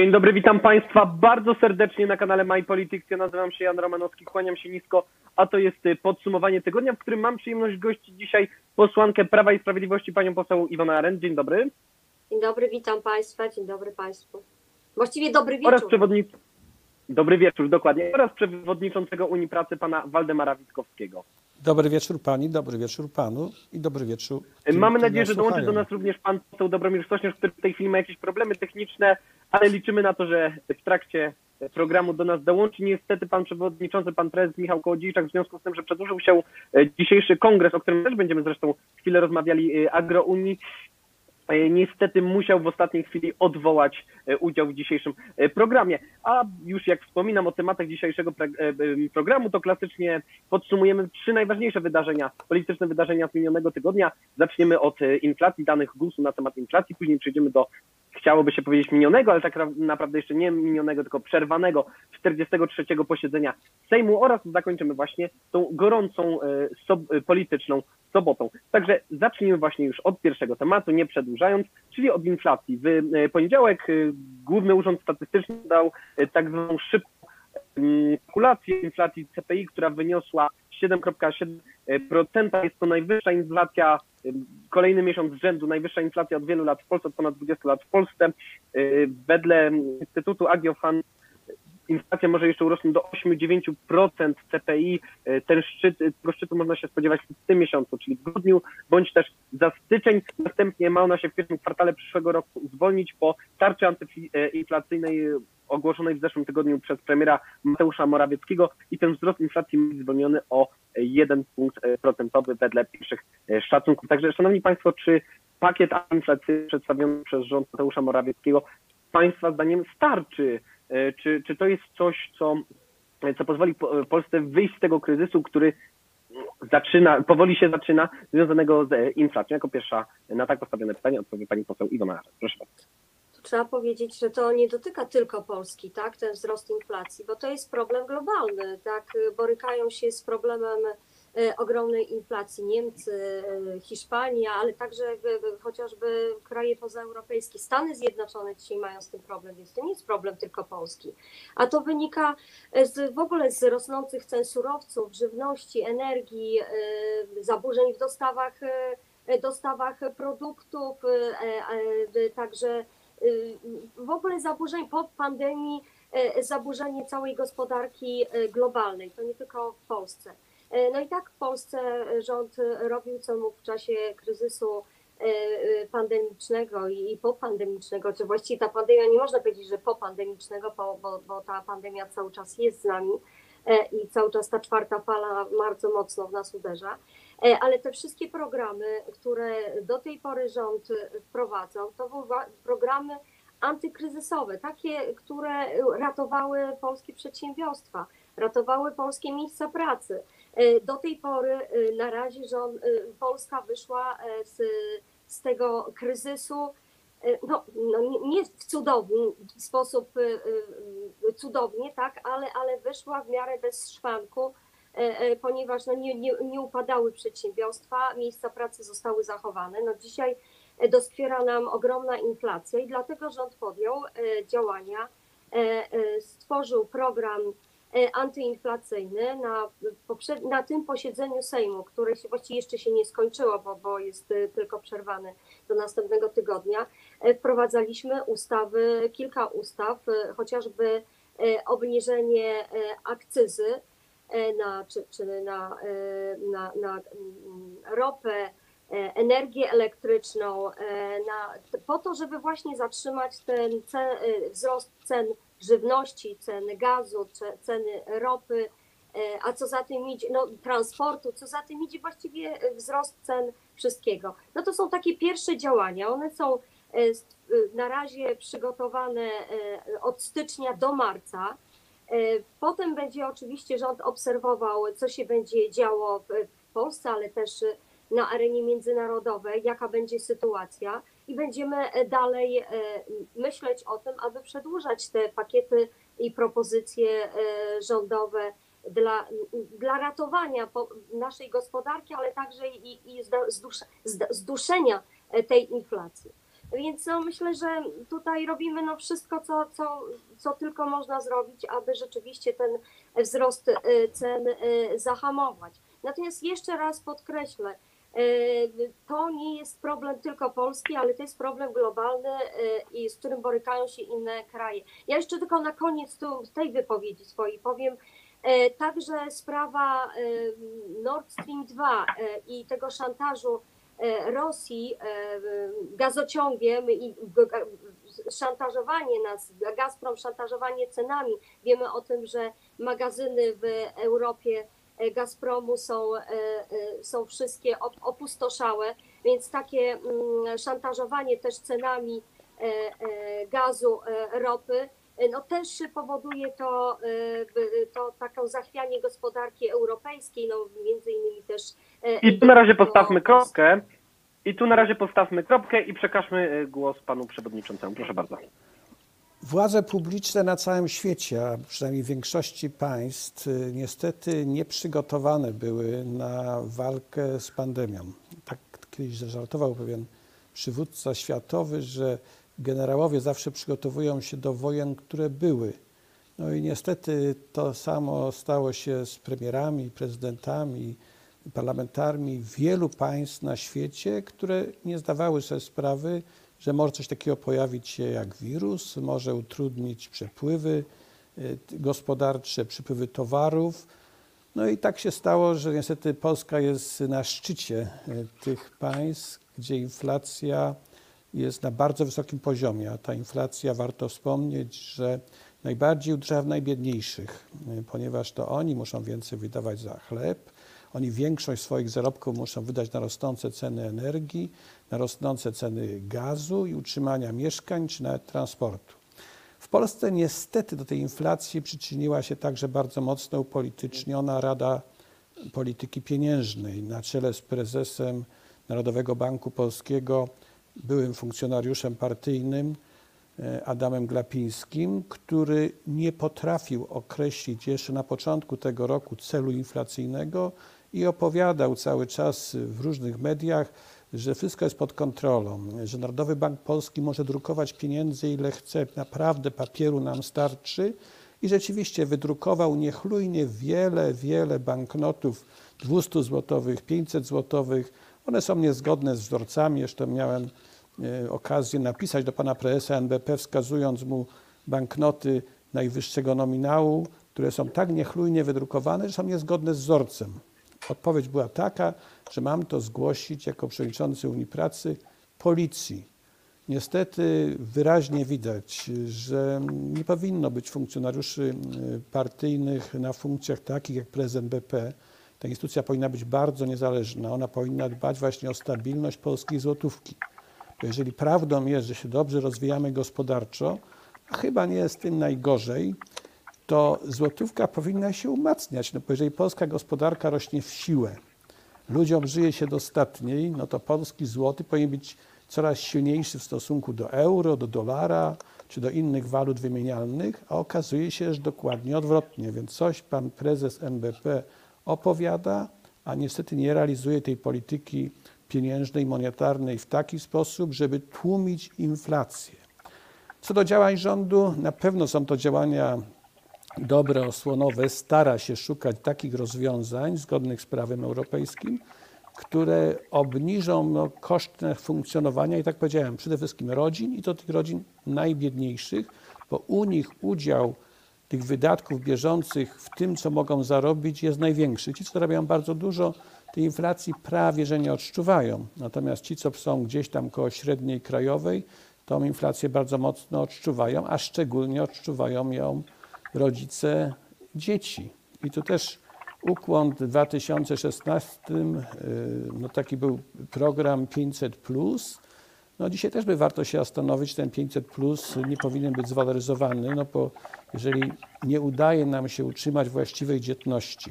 Dzień dobry, witam Państwa bardzo serdecznie na kanale My Politics. Ja nazywam się Jan Romanowski, kłaniam się nisko, a to jest y, podsumowanie tygodnia, w którym mam przyjemność gościć dzisiaj posłankę Prawa i Sprawiedliwości, panią poseł Iwonę Arendt. Dzień dobry. Dzień dobry, witam Państwa, dzień dobry Państwu. Właściwie dobry Oraz wieczór. przewodnic... Dobry wieczór, dokładnie. Oraz przewodniczącego Unii Pracy, pana Waldemara Witkowskiego. Dobry wieczór pani, dobry wieczór panu i dobry wieczór. tym, Mamy nadzieję, że dołączy do nas również pan poseł Dobromir Sośnierz, który w tej chwili ma jakieś problemy techniczne, ale liczymy na to, że w trakcie programu do nas dołączy. Niestety pan przewodniczący, pan prezes Michał Kołodziejczak w związku z tym, że przedłużył się e, dzisiejszy kongres, o którym też będziemy zresztą chwilę rozmawiali, e, Agrounii, e, niestety musiał w ostatniej chwili odwołać e, udział w dzisiejszym e, programie. A już jak wspominam o tematach dzisiejszego e, e, programu, to klasycznie podsumujemy trzy najważniejsze wydarzenia, polityczne wydarzenia z minionego tygodnia. Zaczniemy od e, inflacji, danych GUS-u na temat inflacji, później przejdziemy do, chciałoby się powiedzieć minionego, ale tak ra- naprawdę jeszcze nie minionego, tylko przerwanego 43. posiedzenia Sejmu oraz zakończymy właśnie tą gorącą e, sob- e, polityczną sobotą. Także zacznijmy właśnie już od pierwszego tematu, nie przedłużając, czyli od inflacji. W e, poniedziałek Główny Urząd Statystyczny dał tak zwaną szybką mm, kalkulację inflacji CPI, która wyniosła 7,7%. Jest to najwyższa inflacja, y, kolejny miesiąc z rzędu, najwyższa inflacja od wielu lat w Polsce, od ponad 20 lat w Polsce. Y, Wedle Instytutu Agiofan inflacja może jeszcze urosnąć do 8-9% CPI. Y, Ten szczyt, tego szczytu można się spodziewać w tym miesiącu, czyli w grudniu, bądź też za styczeń. Następnie ma ona się w pierwszym kwartale przyszłego roku zwolnić po tarczy antyinflacyjnej y, ogłoszonej w zeszłym tygodniu przez premiera Mateusza Morawieckiego i ten wzrost inflacji być zwolniony o 1 punkt e, procentowy wedle pierwszych e, szacunków. Także Szanowni Państwo, czy pakiet antyinflacyjny przedstawiony przez rząd Mateusza Morawieckiego Państwa zdaniem starczy? E, Czy, czy to jest coś, co, co pozwoli Po- Polsce wyjść z tego kryzysu, który zaczyna, powoli się zaczyna, związanego z e, inflacją? Jako pierwsza na tak postawione pytanie odpowie Pani poseł Iwona. Proszę bardzo. Trzeba powiedzieć, że to nie dotyka tylko Polski, tak, ten wzrost inflacji, bo to jest problem globalny, tak, borykają się z problemem e, ogromnej inflacji Niemcy, e, Hiszpania, ale także e, chociażby kraje pozaeuropejskie. Stany Zjednoczone dzisiaj mają z tym problem, więc to nie jest problem tylko Polski. A to wynika z, w ogóle z rosnących cen surowców, żywności, energii, zaburzeń w dostawach dostawach produktów, także y, w ogóle zaburzeń po pandemii, zaburzenie całej gospodarki globalnej, to nie tylko w Polsce. E, No i tak w Polsce rząd robił co mógł w czasie kryzysu e, pandemicznego i popandemicznego, czy właściwie ta pandemia, nie można powiedzieć, że popandemicznego, bo, bo, bo ta pandemia cały czas jest z nami e, i cały czas ta czwarta fala bardzo mocno w nas uderza. Ale te wszystkie programy, które do tej pory rząd wprowadzał, to były programy antykryzysowe, takie, które ratowały polskie przedsiębiorstwa, ratowały polskie miejsca pracy. E, Do tej pory e, na razie rząd, e, Polska wyszła z, z tego kryzysu no, no nie- w cudowny sposób cudownie, tak, ale, ale wyszła w miarę bez szwanku, ponieważ no nie, nie, nie upadały przedsiębiorstwa, miejsca pracy zostały zachowane. No dzisiaj doskwiera nam ogromna inflacja i dlatego rząd podjął e, działania, e, e, stworzył program e, antyinflacyjny na, na tym posiedzeniu Sejmu, które się właściwie jeszcze się nie skończyło, bo, bo jest e, tylko przerwane do następnego tygodnia. E, Wprowadzaliśmy ustawy, kilka ustaw, e, chociażby e, obniżenie e, akcyzy e, na, czy, czy na, e, na, na mm, ropę, e, energię elektryczną, e, na, po to, żeby właśnie zatrzymać ten ce, e, wzrost cen żywności, ceny gazu, ce- ceny ropy, e, a co za tym idzie, no, transportu, co za tym idzie właściwie wzrost cen wszystkiego. No to są takie pierwsze działania, one są e, e, na razie przygotowane e, od stycznia do marca. E, Potem będzie oczywiście rząd obserwował, co się będzie działo w Polsce, ale też na arenie międzynarodowej, jaka będzie sytuacja i będziemy e, dalej e, myśleć o tym, aby przedłużać te pakiety i propozycje e, rządowe dla, dla ratowania naszej gospodarki, ale także i, i zduszenia tej inflacji. Więc no, myślę, że tutaj robimy no, wszystko, co, co, co tylko można zrobić, aby rzeczywiście ten wzrost cen zahamować. Natomiast jeszcze raz podkreślę, to nie jest problem tylko Polski, ale to jest problem globalny, y, i z którym borykają się inne kraje. Ja jeszcze tylko na koniec tu, tej wypowiedzi swojej powiem, y, także sprawa y, Nord Stream 2 y, i tego szantażu Rosji gazociągiem i szantażowanie nas, Gazprom szantażowanie cenami. Wiemy o tym, że magazyny w Europie Gazpromu są, e, e, są wszystkie op- opustoszałe, więc takie mm, szantażowanie też cenami e, e, gazu, e, ropy, e, no też powoduje to, e, to taką zachwianie gospodarki europejskiej, no między innymi też. e, I tu na razie postawmy kropkę. I tu na razie postawmy kropkę i przekażmy e, głos panu przewodniczącemu. Proszę bardzo. Władze publiczne na całym świecie, a przynajmniej w większości państw, y, niestety nieprzygotowane były na walkę z pandemią. Tak kiedyś zażartował pewien przywódca światowy, że generałowie zawsze przygotowują się do wojen, które były. No i niestety to samo stało się z premierami, prezydentami, parlamentarmi wielu państw na świecie, które nie zdawały sobie sprawy, że może coś takiego pojawić się jak wirus, może utrudnić przepływy y, gospodarcze, przepływy towarów. No i tak się stało, że niestety Polska jest na szczycie y, tych państw, gdzie inflacja jest na bardzo wysokim poziomie, a ta inflacja, warto wspomnieć, że najbardziej uderza w najbiedniejszych, y, ponieważ to oni muszą więcej wydawać za chleb, oni większość swoich zarobków muszą wydać na rosnące ceny energii, na rosnące ceny gazu i utrzymania mieszkań czy nawet transportu. W Polsce niestety do tej inflacji przyczyniła się także bardzo mocno upolityczniona Rada Polityki Pieniężnej na czele z prezesem Narodowego Banku Polskiego, byłym funkcjonariuszem partyjnym e, Adamem Glapińskim, który nie potrafił określić jeszcze na początku tego roku celu inflacyjnego i opowiadał cały czas w różnych mediach, że wszystko jest pod kontrolą, że Narodowy Bank Polski może drukować pieniędzy ile chce, naprawdę papieru nam starczy. I rzeczywiście wydrukował niechlujnie wiele, wiele banknotów 200 złotowych, 500 złotowych. One są niezgodne z wzorcami. Jeszcze miałem e, okazję napisać do pana prezesa NBP, wskazując mu banknoty najwyższego nominału, które są tak niechlujnie wydrukowane, że są niezgodne z wzorcem. Odpowiedź była taka, że mam to zgłosić jako przewodniczący Unii Pracy policji. Niestety wyraźnie widać, że nie powinno być funkcjonariuszy y, partyjnych na funkcjach takich jak prezes NBP. Ta instytucja powinna być bardzo niezależna. Ona powinna dbać właśnie o stabilność polskiej złotówki. Bo jeżeli prawdą jest, że się dobrze rozwijamy gospodarczo, a chyba nie jest tym najgorzej, to złotówka powinna się umacniać. No bo jeżeli polska gospodarka rośnie w siłę, ludziom żyje się dostatniej, no to polski złoty powinien być coraz silniejszy w stosunku do euro, do dolara czy do innych walut wymienialnych, a okazuje się, że dokładnie odwrotnie. Więc coś pan prezes NBP opowiada, a niestety nie realizuje tej polityki pieniężnej, monetarnej w taki sposób, żeby tłumić inflację. Co do działań rządu, na pewno są to działania dobre, osłonowe, stara się szukać takich rozwiązań zgodnych z prawem europejskim, które obniżą no, koszty funkcjonowania i tak powiedziałem, przede wszystkim rodzin i to tych rodzin najbiedniejszych, bo u nich udział tych wydatków bieżących w tym, co mogą zarobić, jest największy. Ci, co zarabiają bardzo dużo, tej inflacji prawie że nie odczuwają. Natomiast ci, co są gdzieś tam koło średniej krajowej, tą inflację bardzo mocno odczuwają, a szczególnie odczuwają ją rodzice dzieci. I tu też ukłon w 2016, y, no taki był program 500. No dzisiaj też by warto się zastanowić, ten 500 plus nie powinien być zwaloryzowany, no bo jeżeli nie udaje nam się utrzymać właściwej dzietności,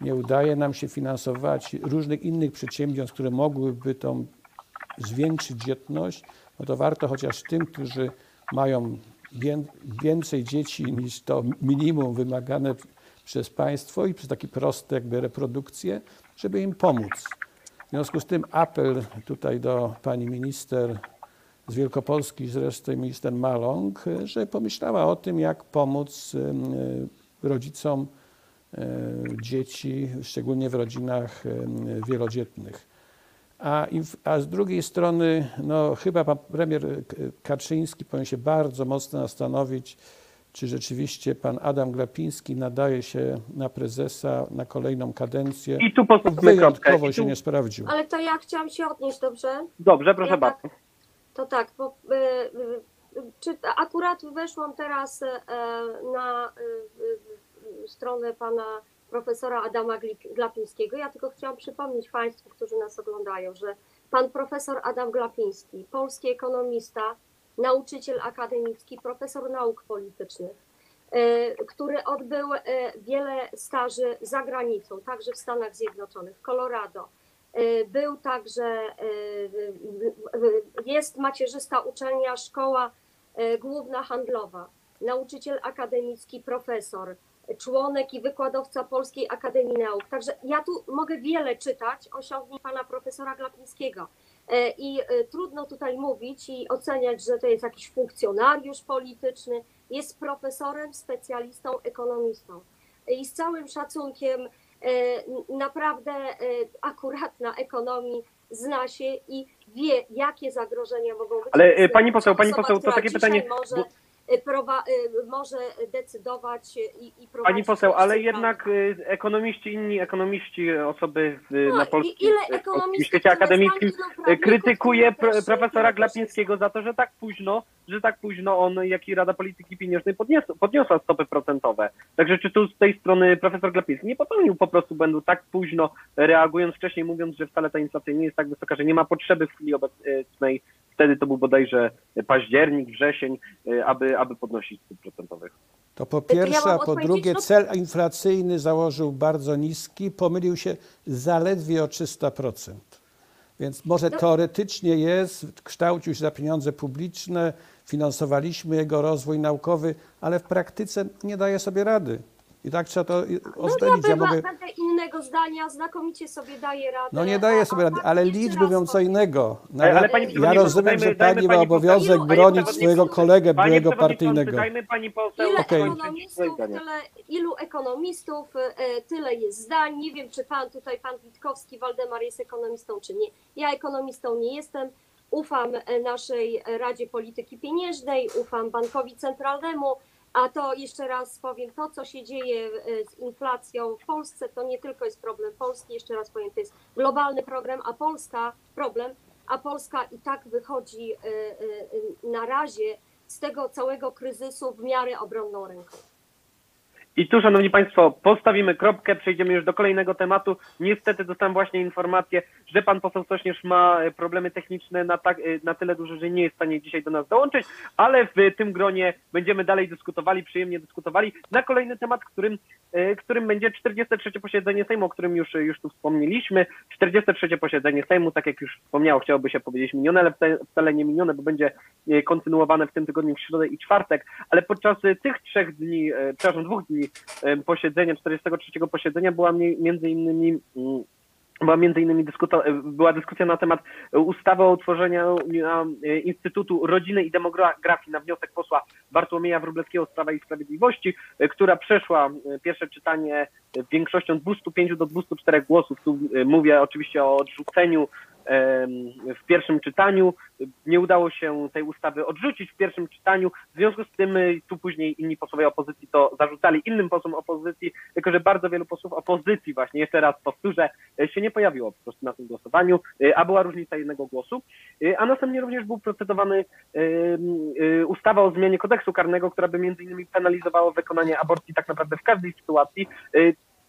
nie udaje nam się finansować różnych innych przedsiębiorstw, które mogłyby tą zwiększyć dzietność, no to warto chociaż tym, którzy mają więcej dzieci niż to minimum wymagane przez państwo i przez takie proste jakby reprodukcje, żeby im pomóc. W związku z tym apel tutaj do pani minister z Wielkopolski, zresztą minister Maląg, że pomyślała o tym, jak pomóc e, rodzicom e, dzieci, szczególnie w rodzinach wielodzietnych. A, a, z drugiej strony, no, chyba pan premier Kaczyński powinien się bardzo mocno zastanowić, czy rzeczywiście pan Adam Glapiński nadaje się na prezesa na kolejną kadencję. I tu Wyjątkowo kropkę. I się tu... nie sprawdził. Ale to ja chciałam się odnieść, dobrze? Dobrze, proszę Ja bardzo. tak- To tak, bo, y, y, czy akurat weszłam teraz y, na y, y, stronę pana profesora Adama Glapińskiego. Ja tylko chciałam przypomnieć Państwu, którzy nas oglądają, że pan profesor Adam Glapiński, polski ekonomista, nauczyciel akademicki, profesor nauk politycznych, y, który odbył y, wiele staży za granicą, także w Stanach Zjednoczonych, w Colorado. Y, Był także, jest macierzysta uczelnia, szkoła główna handlowa, nauczyciel akademicki, profesor, członek i wykładowca Polskiej Akademii Nauk. Także ja tu mogę wiele czytać osiągnięć pana profesora Glapińskiego. E, I e, trudno tutaj mówić i oceniać, że to jest jakiś funkcjonariusz polityczny. Jest profesorem, specjalistą, ekonomistą. I z całym szacunkiem, e, naprawdę e, akurat na ekonomii zna się i wie, jakie zagrożenia mogą być. Ale, e, pani poseł, pani poseł, to takie pytanie, Może, bo- e, e, może decydować i, i prowadzić. Pani poseł, ale jednak y, ekonomiści, inni ekonomiści, osoby y, No, na polskim, świecie akademickim y, krytykuje też- profesora Glapińskiego za to, że tak późno, że tak późno on, jak i Rada Polityki Pieniężnej podnios, podniosła stopy procentowe. Także czy tu z tej strony profesor Glapiński nie popełnił po prostu błędu tak późno, reagując wcześniej, mówiąc, że wcale ta inflacja nie jest tak wysoka, że nie ma potrzeby w chwili obecnej, wtedy to był bodajże październik, wrzesień, y, aby, aby podnosić stóp procentowych. To po pierwsze, a po drugie cel inflacyjny założył bardzo niski, pomylił się zaledwie o 300%. Więc może No- teoretycznie jest, kształcił się za pieniądze publiczne, finansowaliśmy jego rozwój naukowy, ale w praktyce nie daje sobie rady. I tak trzeba to i- No ja mogę, będę innego zdania, znakomicie sobie daję radę. no nie daje sobie rady, ale liczby mówią co innego. No, Ale, ale pani ja rozumiem, że pani ma obowiązek Ilu- bronić swojego kolegę byłego partyjnego. Dajmy pani poseł Ile Okej. ekonomistów, tyle, ilu ekonomistów, e, tyle jest zdań. Nie wiem, czy pan tutaj, pan Witkowski, Waldemar jest ekonomistą, czy nie. Ja ekonomistą nie jestem. Ufam e, naszej Radzie Polityki Pieniężnej, ufam Bankowi Centralnemu, a to jeszcze raz powiem, to co się dzieje e, z inflacją w Polsce, to nie tylko jest problem Polski, jeszcze raz powiem, to jest globalny problem, a Polska problem, a Polska i tak wychodzi e, e, na razie z tego całego kryzysu w miarę obronną ręką. I tu, szanowni państwo, postawimy kropkę, przejdziemy już do kolejnego tematu. Niestety dostałem właśnie informację, że pan poseł Sośnierz ma e, problemy techniczne na, tak, e, na tyle duże, że nie jest w stanie dzisiaj do nas dołączyć, ale w tym gronie będziemy dalej dyskutowali, przyjemnie dyskutowali na kolejny temat, którym, e, którym będzie 43. posiedzenie Sejmu, o którym już, już tu wspomnieliśmy. 43. posiedzenie Sejmu, tak jak już wspomniało, chciałoby się powiedzieć minione, ale wcale- nie minione, bo będzie kontynuowane w tym tygodniu w środę i czwartek, ale podczas tych trzech dni, przepraszam, dwóch dni posiedzenia, 43 posiedzenia była mniej- między innymi mm, była między innymi była dyskusja na temat e, ustawy o utworzeniu e, Instytutu Rodziny i Demografii na wniosek posła Bartłomieja Wróblewskiego z Prawa i Sprawiedliwości, e, która przeszła pierwsze czytanie większością 205 do 204 głosów. Tu mówię oczywiście o odrzuceniu w pierwszym czytaniu. Nie udało się tej ustawy odrzucić w pierwszym czytaniu. W związku z tym y, tu później inni posłowie opozycji to zarzucali innym posłom opozycji, tylko że bardzo wielu posłów opozycji, właśnie jeszcze raz powtórzę, y, się nie pojawiło po prostu na tym głosowaniu, y, a była różnica jednego głosu. A następnie również był procedowany ustawa o zmianie kodeksu karnego, która by między innymi penalizowała wykonanie aborcji tak naprawdę w każdej sytuacji.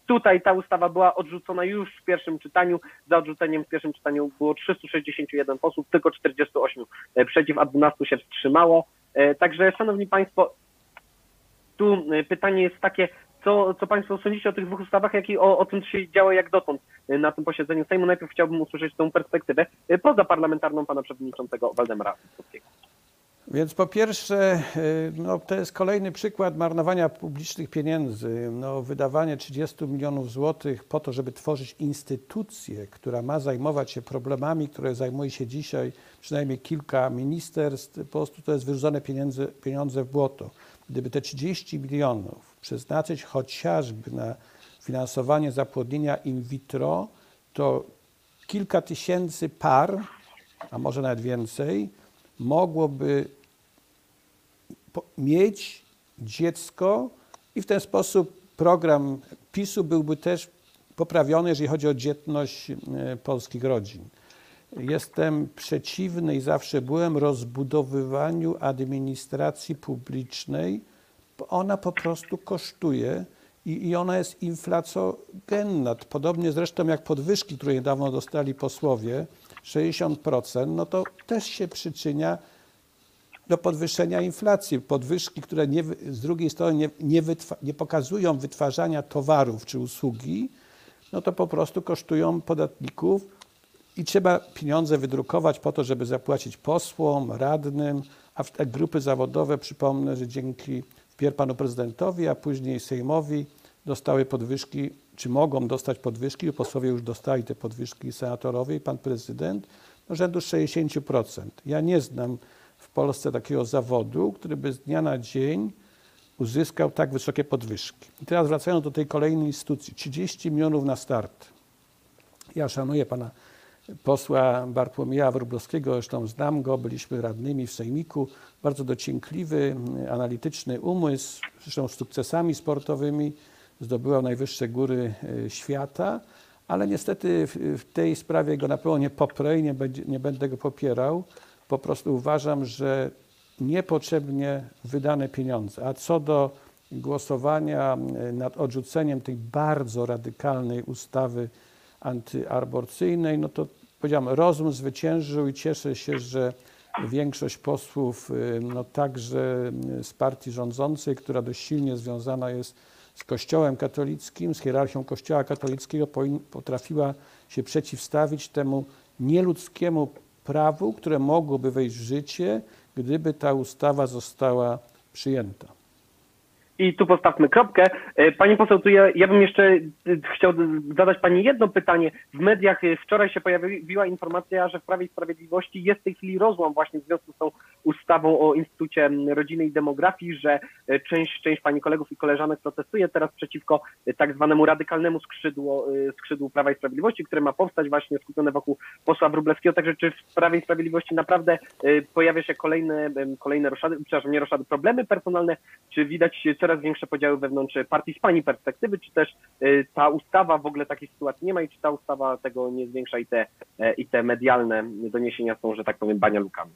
Tutaj ta ustawa była odrzucona już w pierwszym czytaniu. Za odrzuceniem w pierwszym czytaniu było 361 posłów, tylko 48 przeciw, a 12 się wstrzymało. E, Także, szanowni państwo, tu e, pytanie jest takie, co, co państwo sądzicie o tych dwóch ustawach, jak i o, o tym, co się działo jak dotąd e, na tym posiedzeniu Sejmu. Najpierw chciałbym usłyszeć tą perspektywę e, pozaparlamentarną pana przewodniczącego Waldemara Witkowskiego. Więc po pierwsze, y, no, to jest kolejny przykład marnowania publicznych pieniędzy. No, wydawanie 30 milionów złotych po to, żeby tworzyć instytucję, która ma zajmować się problemami, które zajmuje się dzisiaj przynajmniej kilka ministerstw, po prostu to jest wyrzucone pieniądze, pieniądze w błoto. Gdyby te 30 milionów przeznaczyć chociażby na finansowanie zapłodnienia in vitro, to kilka tysięcy par, a może nawet więcej, mogłoby mieć dziecko i w ten sposób program PiSu byłby też poprawiony, jeżeli chodzi o dzietność e, polskich rodzin. Jestem przeciwny i zawsze byłem rozbudowywaniu administracji publicznej, ona po prostu kosztuje i, i ona jest inflacogenna. Podobnie zresztą jak podwyżki, które niedawno dostali posłowie, 60%, no to też się przyczynia do podwyższenia inflacji. Podwyżki, które nie, z drugiej strony nie, nie, wytwa, nie pokazują wytwarzania towarów czy usługi, no to po prostu kosztują podatników i trzeba pieniądze wydrukować po to, żeby zapłacić posłom, radnym, a w te grupy zawodowe, przypomnę, że dzięki wpierw panu prezydentowi, a później Sejmowi dostały podwyżki, czy mogą dostać podwyżki, posłowie już dostali te podwyżki senatorowie i pan prezydent, no rzędu 60%. Ja nie znam w Polsce takiego zawodu, który by z dnia na dzień uzyskał tak wysokie podwyżki. I teraz wracając do tej kolejnej instytucji, 30 milionów na start. Ja szanuję pana posła Bartłomieja Wróblewskiego, zresztą znam go, byliśmy radnymi w Sejmiku. Bardzo dociekliwy, analityczny umysł, zresztą z sukcesami sportowymi, zdobywał najwyższe góry e, świata, ale niestety w tej sprawie go na pewno nie poprę i nie, będzie, nie będę go popierał. Po prostu uważam, że niepotrzebnie wydane pieniądze. A co do głosowania nad odrzuceniem tej bardzo radykalnej ustawy antyaborcyjnej, no to powiedziałem, rozum zwyciężył i cieszę się, że większość posłów, y, no także z partii rządzącej, która dość silnie związana jest z Kościołem katolickim, z hierarchią Kościoła katolickiego, potrafiła się przeciwstawić temu nieludzkiemu prawu, które mogłoby wejść w życie, gdyby ta ustawa została przyjęta. I tu postawmy kropkę. E, Pani poseł, tu ja, ja bym jeszcze e, chciał zadać Pani jedno pytanie. W mediach e, wczoraj się pojawiła informacja, że w Prawie i Sprawiedliwości jest w tej chwili rozłam właśnie w związku z tą ustawą o Instytucie Rodziny i Demografii, że część, część Pani kolegów i koleżanek protestuje teraz przeciwko tak zwanemu radykalnemu skrzydłu, e, skrzydłu Prawa i Sprawiedliwości, które ma powstać właśnie skupione wokół posła Wróblewskiego. Także czy w Prawie i Sprawiedliwości naprawdę pojawia się kolejne, kolejne roszady, przepraszam, nie roszady, problemy personalne, czy widać coraz większe podziały wewnątrz partii z Pani perspektywy, czy też y, ta ustawa w ogóle takiej sytuacji nie ma i czy ta ustawa tego nie zwiększa i te, e, i te medialne doniesienia są, że tak powiem, banialukami.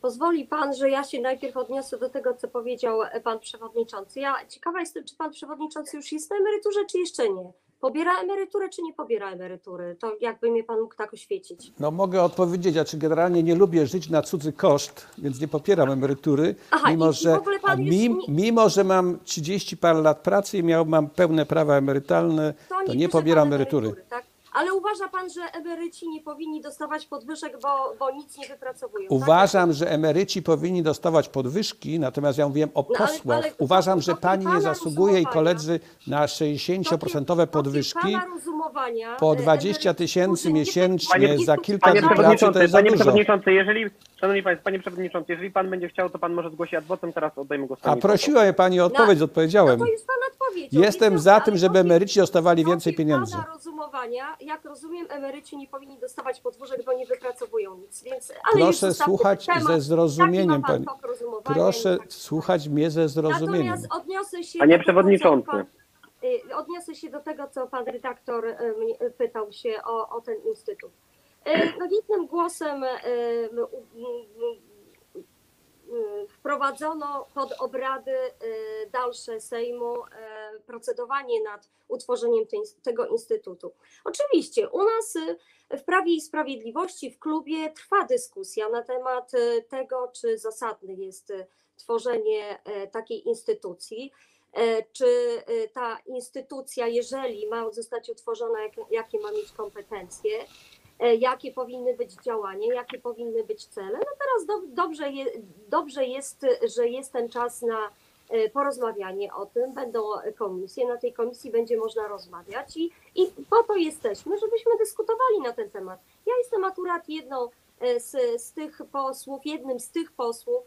Pozwoli pan, że ja się najpierw odniosę do tego, co powiedział pan przewodniczący. Ja ciekawa jestem, czy pan przewodniczący już jest na emeryturze, czy jeszcze nie. Pobiera emeryturę, czy nie pobiera emerytury? To jakby mnie pan mógł tak oświecić. No mogę odpowiedzieć, a czy generalnie nie lubię żyć na cudzy koszt, więc nie popieram emerytury, Aha, i- mimo, i w że, ogóle pan a już mim, nie- mimo, że mam 30 parę lat pracy i miał, mam pełne prawa emerytalne, to nie bierze pobieram pan emerytury. tak? Ale uważa pan, że emeryci nie powinni dostawać podwyżek, bo, bo nic nie wypracują. Uważam, że emeryci powinni dostawać podwyżki, natomiast ja mówiłem o No, ale- posłach. ale Uważam, że pani nie zasługuje i koledzy na 60% podwyżki. Po e, 20 emeryci, tysięcy miesięcznie nie- za kilka Panie dni pracy to jest za panie dużo. przewodniczący, jeżeli, szanowni państwo, panie przewodniczący, jeżeli pan będzie chciał, to pan może zgłosić adwocem, teraz oddajmy głos A prosiła mnie pani o odpowiedź, No, odpowiedziałem. No to pan Jestem za tym, żeby emeryci dostawali więcej pieniędzy. Pana rozumowania, jak rozumiem, emeryci nie powinni dostawać podwyżek, bo nie wypracowują nic. Więc, ale Proszę słuchać temat. ze zrozumieniem, Taki ma pan pani. Proszę tak- słuchać mnie ze zrozumieniem. Natomiast odniosę się Panie do tego, przewodniczący. y, odniosę się do tego, co pan redaktor y, pytał się o, o ten instytut. Y, No jednym głosem wprowadzono pod obrady y, dalsze Sejmu y, procedowanie nad utworzeniem tego instytutu. Oczywiście u nas y, w Prawie i Sprawiedliwości w klubie trwa dyskusja na temat y, tego, czy zasadne jest y, tworzenie takiej instytucji. Czy ta instytucja, jeżeli ma zostać utworzona, jak- jakie ma mieć kompetencje? E, jakie powinny być działania, jakie powinny być cele. No teraz do, dobrze, je, dobrze jest, że jest ten czas na e, porozmawianie o tym. Będą komisje, na tej komisji będzie można rozmawiać i, i po to jesteśmy, żebyśmy dyskutowali na ten temat. Ja jestem akurat jedną e, z, z tych posłów, jednym z tych posłów,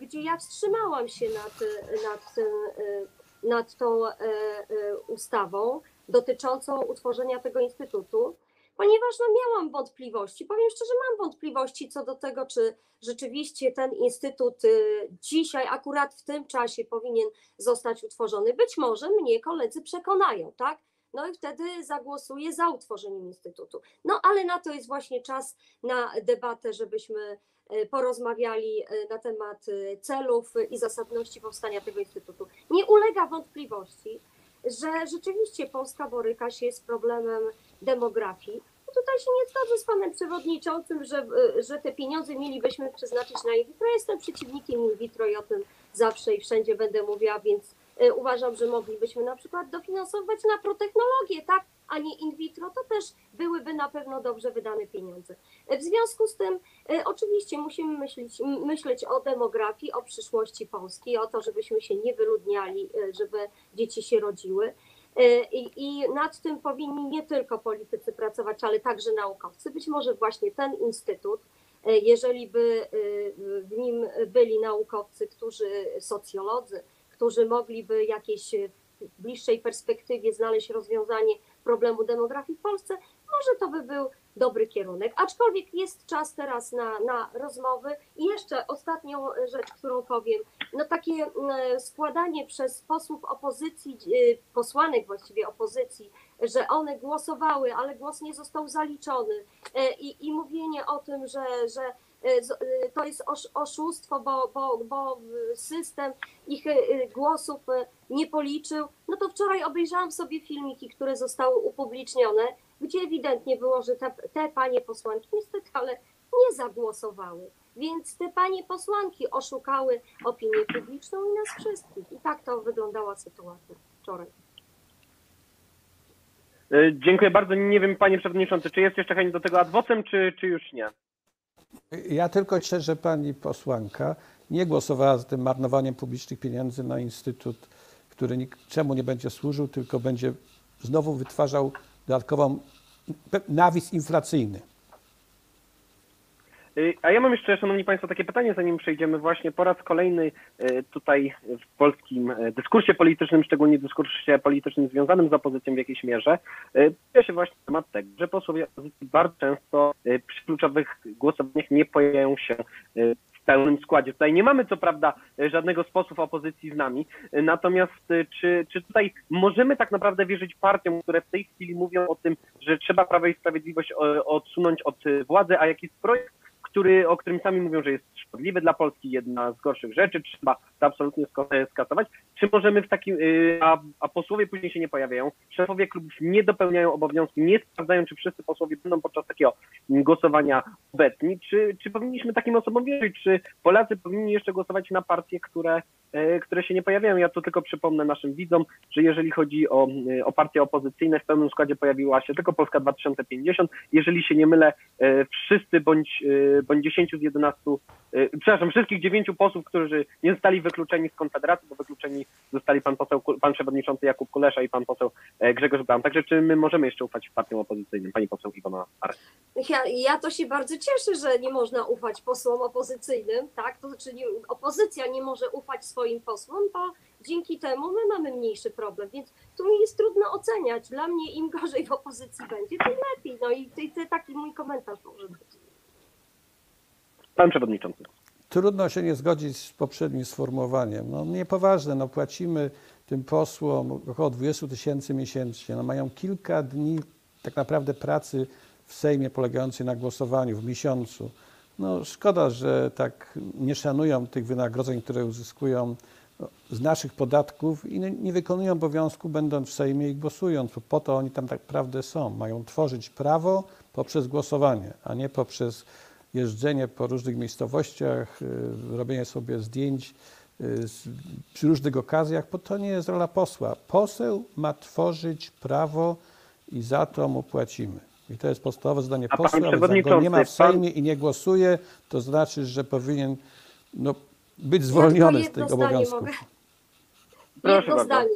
gdzie ja wstrzymałam się nad, nad, nad tą ustawą dotyczącą utworzenia tego instytutu, ponieważ no, miałam wątpliwości. Powiem szczerze, mam wątpliwości co do tego, czy rzeczywiście ten instytut y, dzisiaj, akurat w tym czasie powinien zostać utworzony. Być może mnie koledzy przekonają, tak? No i wtedy zagłosuję za utworzeniem instytutu. No ale na to jest właśnie czas na debatę, żebyśmy y, porozmawiali y, na temat celów i zasadności powstania tego instytutu. Nie ulega wątpliwości, że rzeczywiście Polska boryka się z problemem demografii. No tutaj się nie zgodzę z panem przewodniczącym, że, że te pieniądze mielibyśmy przeznaczyć na in vitro. Jestem przeciwnikiem in vitro i o tym zawsze i wszędzie będę mówiła, więc y, uważam, że moglibyśmy na przykład dofinansować na protechnologię, tak, a nie in vitro, to też byłyby na pewno dobrze wydane pieniądze. W związku z tym y, oczywiście musimy myśleć, myśleć o demografii, o przyszłości Polski, o to, żebyśmy się nie wyludniali, y, żeby dzieci się rodziły. Y, I, I nad tym powinni nie tylko politycy pracować, ale także naukowcy. Być może właśnie ten instytut, y, jeżeli by y, w nim byli naukowcy, którzy, socjolodzy, którzy mogliby jakieś w bliższej perspektywie znaleźć rozwiązanie problemu demografii w Polsce, może to by był dobry kierunek. Aczkolwiek jest czas teraz na, na rozmowy. I jeszcze ostatnią rzecz, którą powiem. No takie mm, składanie przez posłów opozycji, y, posłanek właściwie opozycji, że one głosowały, ale głos nie został zaliczony e, i, i mówienie o tym, że, że e, to jest osz- oszustwo, bo, bo, bo system ich głosów nie policzył, no to wczoraj obejrzałam sobie filmiki, które zostały upublicznione, gdzie ewidentnie było, że te, te panie posłanki niestety, ale nie zagłosowały. Więc te panie posłanki oszukały opinię publiczną i nas wszystkich. I tak to wyglądała sytuacja wczoraj. E, Dziękuję bardzo. Nie wiem, panie przewodniczący, czy jest jeszcze chęć do tego adwocem, czy, czy już nie? Ja tylko cieszę, że pani posłanka nie głosowała za tym marnowaniem publicznych pieniędzy na instytut, który niczemu nie będzie służył, tylko będzie znowu wytwarzał dodatkową nawis inflacyjny. Y, A ja mam jeszcze, szanowni państwo, takie pytanie, zanim przejdziemy właśnie po raz kolejny y, tutaj w polskim y, dyskursie politycznym, szczególnie dyskursie politycznym związanym z opozycją w jakiejś mierze, pojawia się właśnie temat tego, że posłowie bardzo często przy kluczowych głosowaniach nie pojawiają się pełnym składzie. Tutaj nie mamy co prawda y, żadnego z posłów opozycji z nami, y, natomiast y, czy, czy tutaj możemy tak naprawdę wierzyć partiom, które w tej chwili mówią o tym, że trzeba Prawo i Sprawiedliwość odsunąć od władzy, a jaki jest projekt, który, o którym sami mówią, że jest szkodliwy dla Polski, jedna z gorszych rzeczy, trzeba to absolutnie e, skasować. Czy możemy w takim, y, a, a posłowie później się nie pojawiają, szefowie klubów nie dopełniają obowiązków, nie sprawdzają, czy wszyscy posłowie będą podczas takiego głosowania obecni, czy, czy powinniśmy takim osobom wierzyć, czy Polacy powinni jeszcze głosować na partie, które, które się nie pojawiają. Ja tu tylko przypomnę naszym widzom, że jeżeli chodzi o, y, o partie opozycyjne, w pełnym składzie pojawiła się tylko Polska 2050. Jeżeli się nie mylę, e, wszyscy bądź, e, bądź 10 z 11, e, przepraszam, wszystkich dziewięciu posłów, którzy nie zostali wykluczeni z Konfederacji, bo wykluczeni zostali pan poseł, pan przewodniczący Jakub Kulesza i pan poseł e, Grzegorz Braun. Także czy my możemy jeszcze ufać partiom opozycyjnym? Pani poseł Iwona Arek. Ja, ja to się bardzo cieszę, że nie można ufać posłom opozycyjnym, tak? To znaczy nie, opozycja nie może ufać swoim posłom, bo dzięki temu my mamy mniejszy problem, więc tu mi jest trudno oceniać. Dla mnie im gorzej w opozycji będzie, tym lepiej. No i, i, i taki mój komentarz może być. Pan przewodniczący. Trudno się nie zgodzić z poprzednim sformułowaniem. No niepoważne, no płacimy tym posłom około 20 tysięcy miesięcznie. No mają kilka dni tak naprawdę pracy w Sejmie polegającej na głosowaniu w miesiącu. No szkoda, że tak nie szanują tych wynagrodzeń, które uzyskują no, z naszych podatków i nie, wykonują obowiązku będąc w Sejmie i głosując, bo po to oni tam tak naprawdę są. Mają tworzyć prawo poprzez głosowanie, a nie poprzez jeżdżenie po różnych miejscowościach, y, robienie sobie zdjęć y, przy różnych okazjach, bo to nie jest rola posła. Poseł ma tworzyć prawo i za to mu płacimy. I to jest podstawowe zadanie A posła. ale jak go przewodniczący, nie ma w pan- Sejmie i nie głosuje, to znaczy, że powinien no, być Ja zwolniony tylko z tych obowiązków. mogę. Proszę Jedno bardzo. zdanie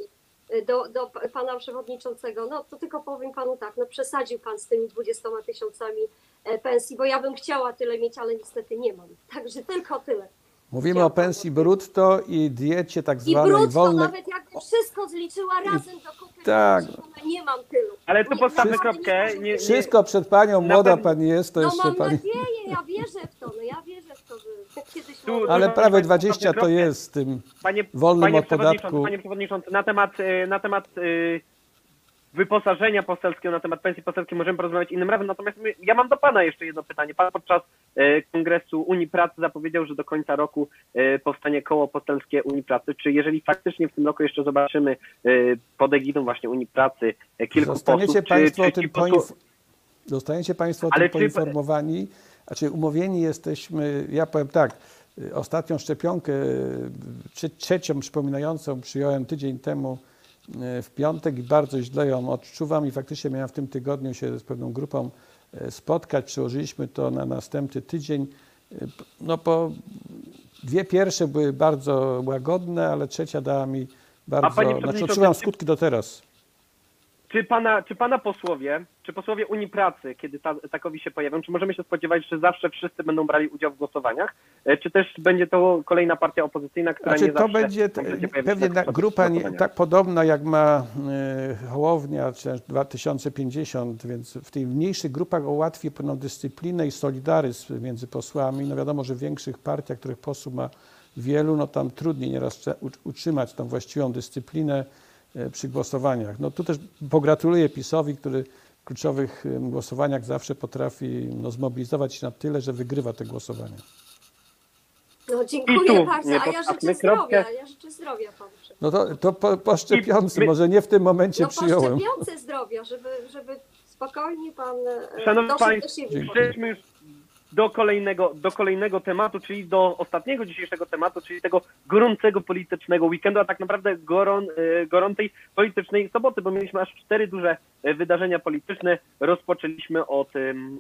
do, do pana przewodniczącego. No to tylko powiem panu tak, no przesadził pan z tymi 20 tysiącami e, pensji, bo ja bym chciała tyle mieć, ale niestety nie mam. Także tylko tyle. Mówimy o pensji brutto i diecie tak I zwanej brutto wolnej. nawet jakbym wszystko zliczyła razem do kupy, tak. nie mam tylu. Ale tu Nie, postawmy kropkę. Nie, być. Wszystko przed panią, Na młoda pewno- pani jest, to No jeszcze mam pani. nadzieję, ja wierzę w to, no ja wierzę w to, że kiedyś Tu- może- Ale prawie państwa, 20 to jest z tym. Panie, Wolnym panie od przewodniczący, podatku. Panie przewodniczący, na temat, y, na temat y, wyposażenia poselskiego, na temat pensji poselskiej możemy porozmawiać innym razem. Natomiast my, ja mam do Pana jeszcze jedno pytanie. Pan podczas y, Kongresu Unii Pracy zapowiedział, że do końca roku y, powstanie koło poselskie Unii Pracy. Czy jeżeli faktycznie w tym roku jeszcze zobaczymy y, pod egidą właśnie Unii Pracy y, kilku Zostaniecie posłów, Państwo czy, o czy tym, ci posłów, poinf... Zostaniecie państwo o tym czy- poinformowani. Znaczy umówieni jesteśmy, ja powiem tak, y, ostatnią szczepionkę, y, trze- trzecią przypominającą przyjąłem tydzień temu w piątek i bardzo źle ją odczuwam i faktycznie miałem w tym tygodniu się z pewną grupą y, spotkać. Przełożyliśmy to na następny tydzień. P- No po dwie pierwsze były bardzo łagodne, ale trzecia dała mi bardzo, znaczy odczuwam skutki do teraz. Czy pana, czy pana posłowie, czy posłowie Unii Pracy, kiedy ta, takowi się pojawią, czy możemy się spodziewać, że zawsze wszyscy będą brali udział w głosowaniach? E, Czy też będzie to kolejna partia opozycyjna, która Znaczy nie to zawsze będzie pewnie na, grupa nie, tak podobna jak ma y, Hołownia czy też 2050, więc w tych mniejszych grupach ułatwi pewną dyscyplinę i solidaryzm między posłami. No wiadomo, że w większych partiach, których posłów ma wielu, no tam trudniej nieraz utrzymać tą właściwą dyscyplinę przy głosowaniach. No tu też pogratuluję PiSowi, który w kluczowych głosowaniach zawsze potrafi no, zmobilizować się na tyle, że wygrywa te głosowania. No dziękuję tu bardzo, a ja życzę kropkę. zdrowia, ja życzę zdrowia panu. No to, to po, po szczepionce, my- może nie w tym momencie No po przyjąłem. szczepionce zdrowia, żeby, żeby spokojnie pan e, Szanowni doszedł do Państwo, przejdźmy już do kolejnego, do kolejnego tematu, czyli do ostatniego dzisiejszego tematu, czyli tego gorącego politycznego weekendu, a tak naprawdę goron, e, gorącej politycznej soboty, bo mieliśmy aż cztery duże e, wydarzenia polityczne. Rozpoczęliśmy od,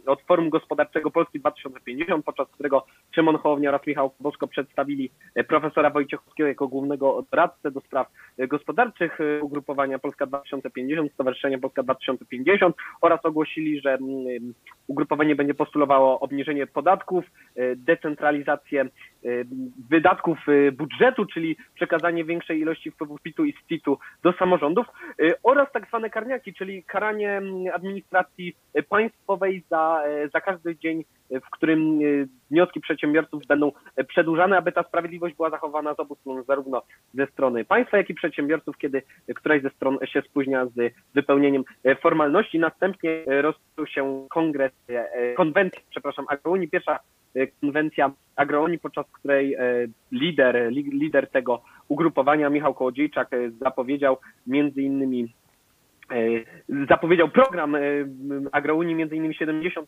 od Forum Gospodarczego Polski 2050, podczas którego Szymon Hołownia oraz Michał Bosko przedstawili e, profesora Wojciechowskiego jako głównego doradcę do spraw gospodarczych ugrupowania Polska 2050, Stowarzyszenia Polska 2050 oraz ogłosili, że mm, ugrupowanie będzie postulowało obniżenie podatków, e, decentralizację e, wydatków e, budżetu, czyli przekazanie większej ilości wpływów PIT-u i SPIT-u do samorządów oraz tak zwane karniaki, czyli karanie mm, administracji państwowej za, za każdy dzień, w którym wnioski przedsiębiorców będą e, przedłużane, aby ta sprawiedliwość była zachowana z obu stron, zarówno ze strony państwa, jak i przedsiębiorców, kiedy któraś ze stron się spóźnia z wypełnieniem e, formalności. Następnie e, rozpoczął się kongres, konwencja, przepraszam, Agrounii, pierwsza konwencja Agrounii, podczas której lider, li- lider tego ugrupowania, Michał Kołodziejczak, zapowiedział między innymi zapowiedział program e, Agrounii, między innymi 70%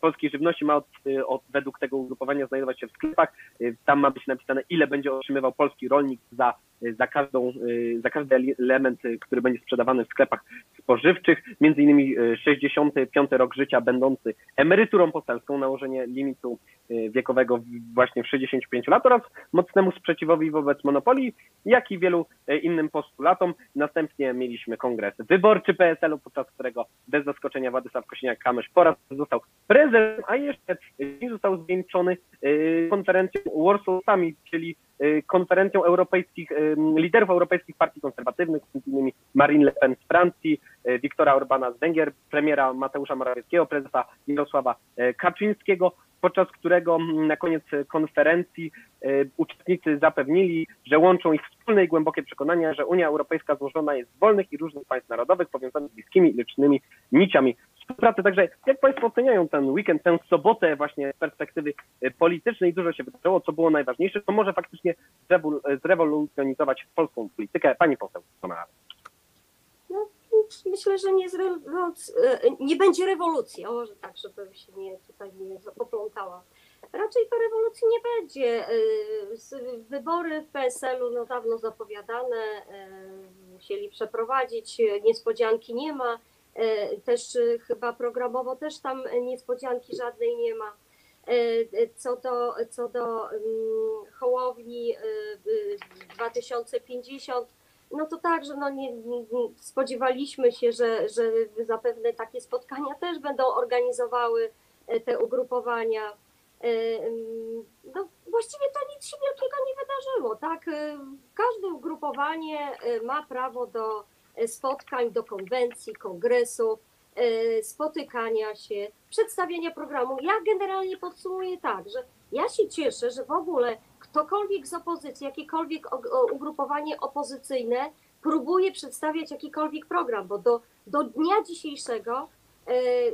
polskiej żywności ma od, e, od, według tego ugrupowania znajdować się w sklepach. E, Tam ma być napisane, ile będzie otrzymywał polski rolnik za, e, za, każdą, e, za każdy ele- element, e, który będzie sprzedawany w sklepach spożywczych. Między innymi e, 65 rok życia będący emeryturą poselską, nałożenie limitu wiekowego właśnie w 65 lat oraz mocnemu sprzeciwowi wobec monopolii, jak i wielu innym postulatom. Następnie mieliśmy kongres wyborczy PSL-u, podczas którego bez zaskoczenia Władysław Kosiniak-Kamysz po raz został prezydentem, a jeszcze został zwieńczony konferencją Warsaw Summit, czyli konferencją europejskich, e, liderów europejskich partii konserwatywnych, m.in. Marine Le Pen z Francji, Wiktora Orbana z Węgier, premiera Mateusza Morawieckiego, prezesa Jarosława Kaczyńskiego, podczas którego mm, na koniec konferencji e, uczestnicy zapewnili, że łączą ich wspólne i głębokie przekonania, że Unia Europejska złożona jest z wolnych i różnych państw narodowych powiązanych bliskimi licznymi niciami współpracy. Także jak Państwo oceniają ten weekend, tę sobotę właśnie z perspektywy e, politycznej, dużo się wydarzyło, co było najważniejsze, to może faktycznie zrewol- zrewolucjonizować polską politykę. Pani poseł, co myślę, że nie, e, nie będzie rewolucji, o może tak, żebym się nie, tutaj nie poplątała. Raczej to rewolucji nie będzie. E, Wybory w PSL-u no dawno zapowiadane, e, musieli przeprowadzić, niespodzianki nie ma. Też chyba programowo też tam niespodzianki żadnej nie ma. Co do, co do mm, Hołowni e, e, 2050, no to także no nie, nie, spodziewaliśmy się, że, że zapewne takie spotkania też będą organizowały e, te ugrupowania. E, mm, No właściwie to nic się wielkiego nie wydarzyło, tak? E, Każde ugrupowanie ma prawo do spotkań, do konwencji, kongresów, spotykania się, przedstawienia programu. Ja generalnie podsumuję tak, że ja się cieszę, że w ogóle ktokolwiek z opozycji, jakiekolwiek ugrupowanie opozycyjne próbuje przedstawiać jakikolwiek program, bo do, do dnia dzisiejszego e, e,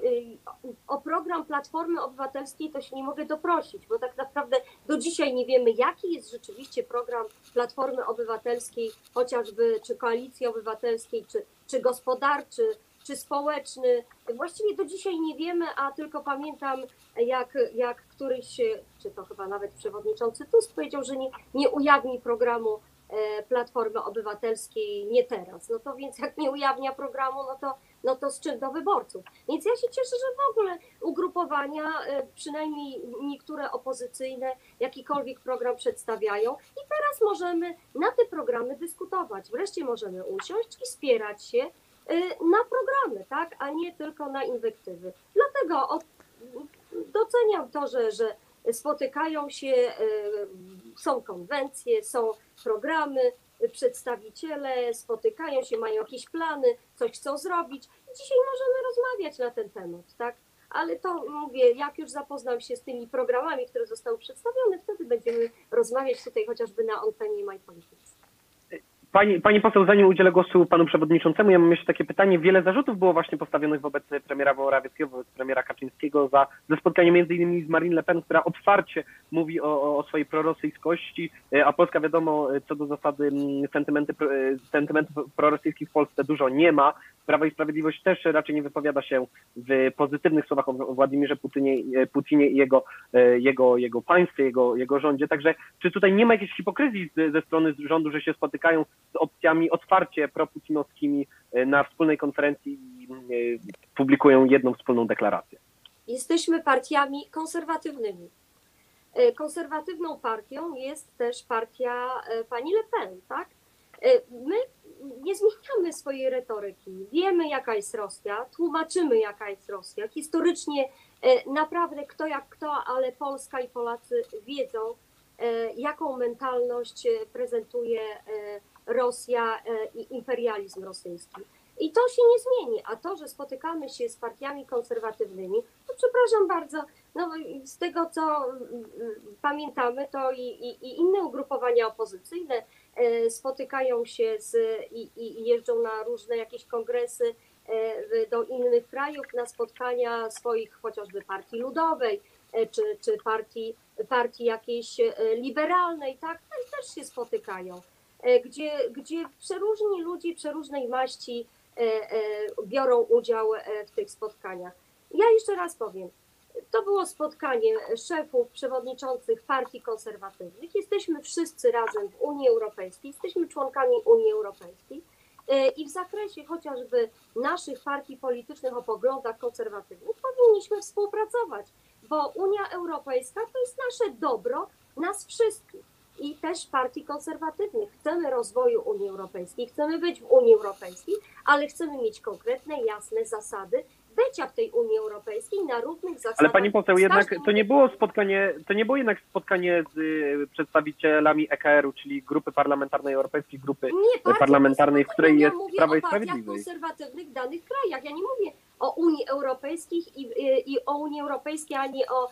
o program Platformy Obywatelskiej to się nie mogę doprosić, bo tak naprawdę do dzisiaj nie wiemy, jaki jest rzeczywiście program Platformy Obywatelskiej, chociażby czy Koalicji Obywatelskiej, czy, czy gospodarczy, czy społeczny. Właściwie do dzisiaj nie wiemy, a tylko pamiętam, jak, jak któryś, czy to chyba nawet przewodniczący Tusk powiedział, że nie, nie ujawni programu e, Platformy Obywatelskiej nie teraz. No to więc jak nie ujawnia programu, no to, no to z czym do wyborców. Więc ja się cieszę, że w ogóle ugrupowania, e, przynajmniej niektóre opozycyjne, jakikolwiek program przedstawiają i teraz możemy na te programy dyskutować. Wreszcie możemy usiąść i spierać się na programy, tak, a nie tylko na inwektywy. Dlatego doceniam to, że, że spotykają się, e, są konwencje, są programy, przedstawiciele spotykają się, mają jakieś plany, coś chcą zrobić. Dzisiaj możemy rozmawiać na ten temat, tak? Ale to mówię, jak już zapoznam się z tymi programami, które zostały przedstawione, wtedy będziemy rozmawiać tutaj chociażby na antenie My Politics. Pani, pani poseł, zanim udzielę głosu panu przewodniczącemu, ja mam jeszcze takie pytanie. Wiele zarzutów było właśnie postawionych wobec premiera Morawieckiego, wobec premiera Kaczyńskiego za, za spotkanie między innymi z Marine Le Pen, która otwarcie mówi o, o- swojej prorosyjskości, e, a Polska wiadomo e, co do zasady mm, sentymenty, e, sentymentów prorosyjskich w Polsce dużo nie ma. Prawo i Sprawiedliwość też raczej nie wypowiada się w pozytywnych słowach o Władimirze Putinie, Putinie i jego, jego, jego państwie, jego, jego rządzie. Także czy tutaj nie ma jakiejś hipokryzji ze strony rządu, że się spotykają z opcjami otwarcie proputinowskimi e, na wspólnej konferencji i e, publikują jedną wspólną deklarację? Jesteśmy partiami konserwatywnymi. E, Konserwatywną partią jest też partia pani Le Pen, tak? My nie zmieniamy swojej retoryki. Wiemy, jaka jest Rosja, tłumaczymy, jaka jest Rosja. Historycznie naprawdę kto jak kto, ale Polska i Polacy wiedzą, jaką mentalność prezentuje Rosja e, i imperializm rosyjski. I to się nie zmieni. A to, że spotykamy się z partiami konserwatywnymi, to przepraszam bardzo, no, z tego co pamiętamy, to i, i, i inne ugrupowania opozycyjne e, spotykają się z, i, i jeżdżą na różne jakieś kongresy e, do innych krajów, na spotkania swoich chociażby partii ludowej, czy, czy partii, partii jakiejś liberalnej, tak, też- się spotykają, gdzie, gdzie przeróżni ludzie przeróżnej maści e, e, biorą udział e, w tych spotkaniach. Ja jeszcze raz powiem, to było spotkanie szefów, przewodniczących partii konserwatywnych. Jesteśmy wszyscy razem w Unii Europejskiej, jesteśmy członkami Unii Europejskiej e, i w zakresie chociażby naszych partii politycznych o poglądach konserwatywnych powinniśmy współpracować, bo Unia Europejska to jest nasze dobro, nas wszystkich i też partii konserwatywnych. Chcemy rozwoju Unii Europejskiej, chcemy być w Unii Europejskiej, ale chcemy mieć konkretne, jasne zasady bycia w tej Unii Europejskiej na równych zasadach. Ale pani poseł, jednak to nie było spotkanie, to nie było jednak spotkanie z y, przedstawicielami EKR-u, czyli Grupy Parlamentarnej Europejskiej Grupy nie, parlamentarnej, w której jest ja mówię Prawo i o partiach Sprawiedliwość. konserwatywnych w danych krajach. Ja nie mówię o Unii Europejskiej i, i, i o Unii Europejskiej, ani o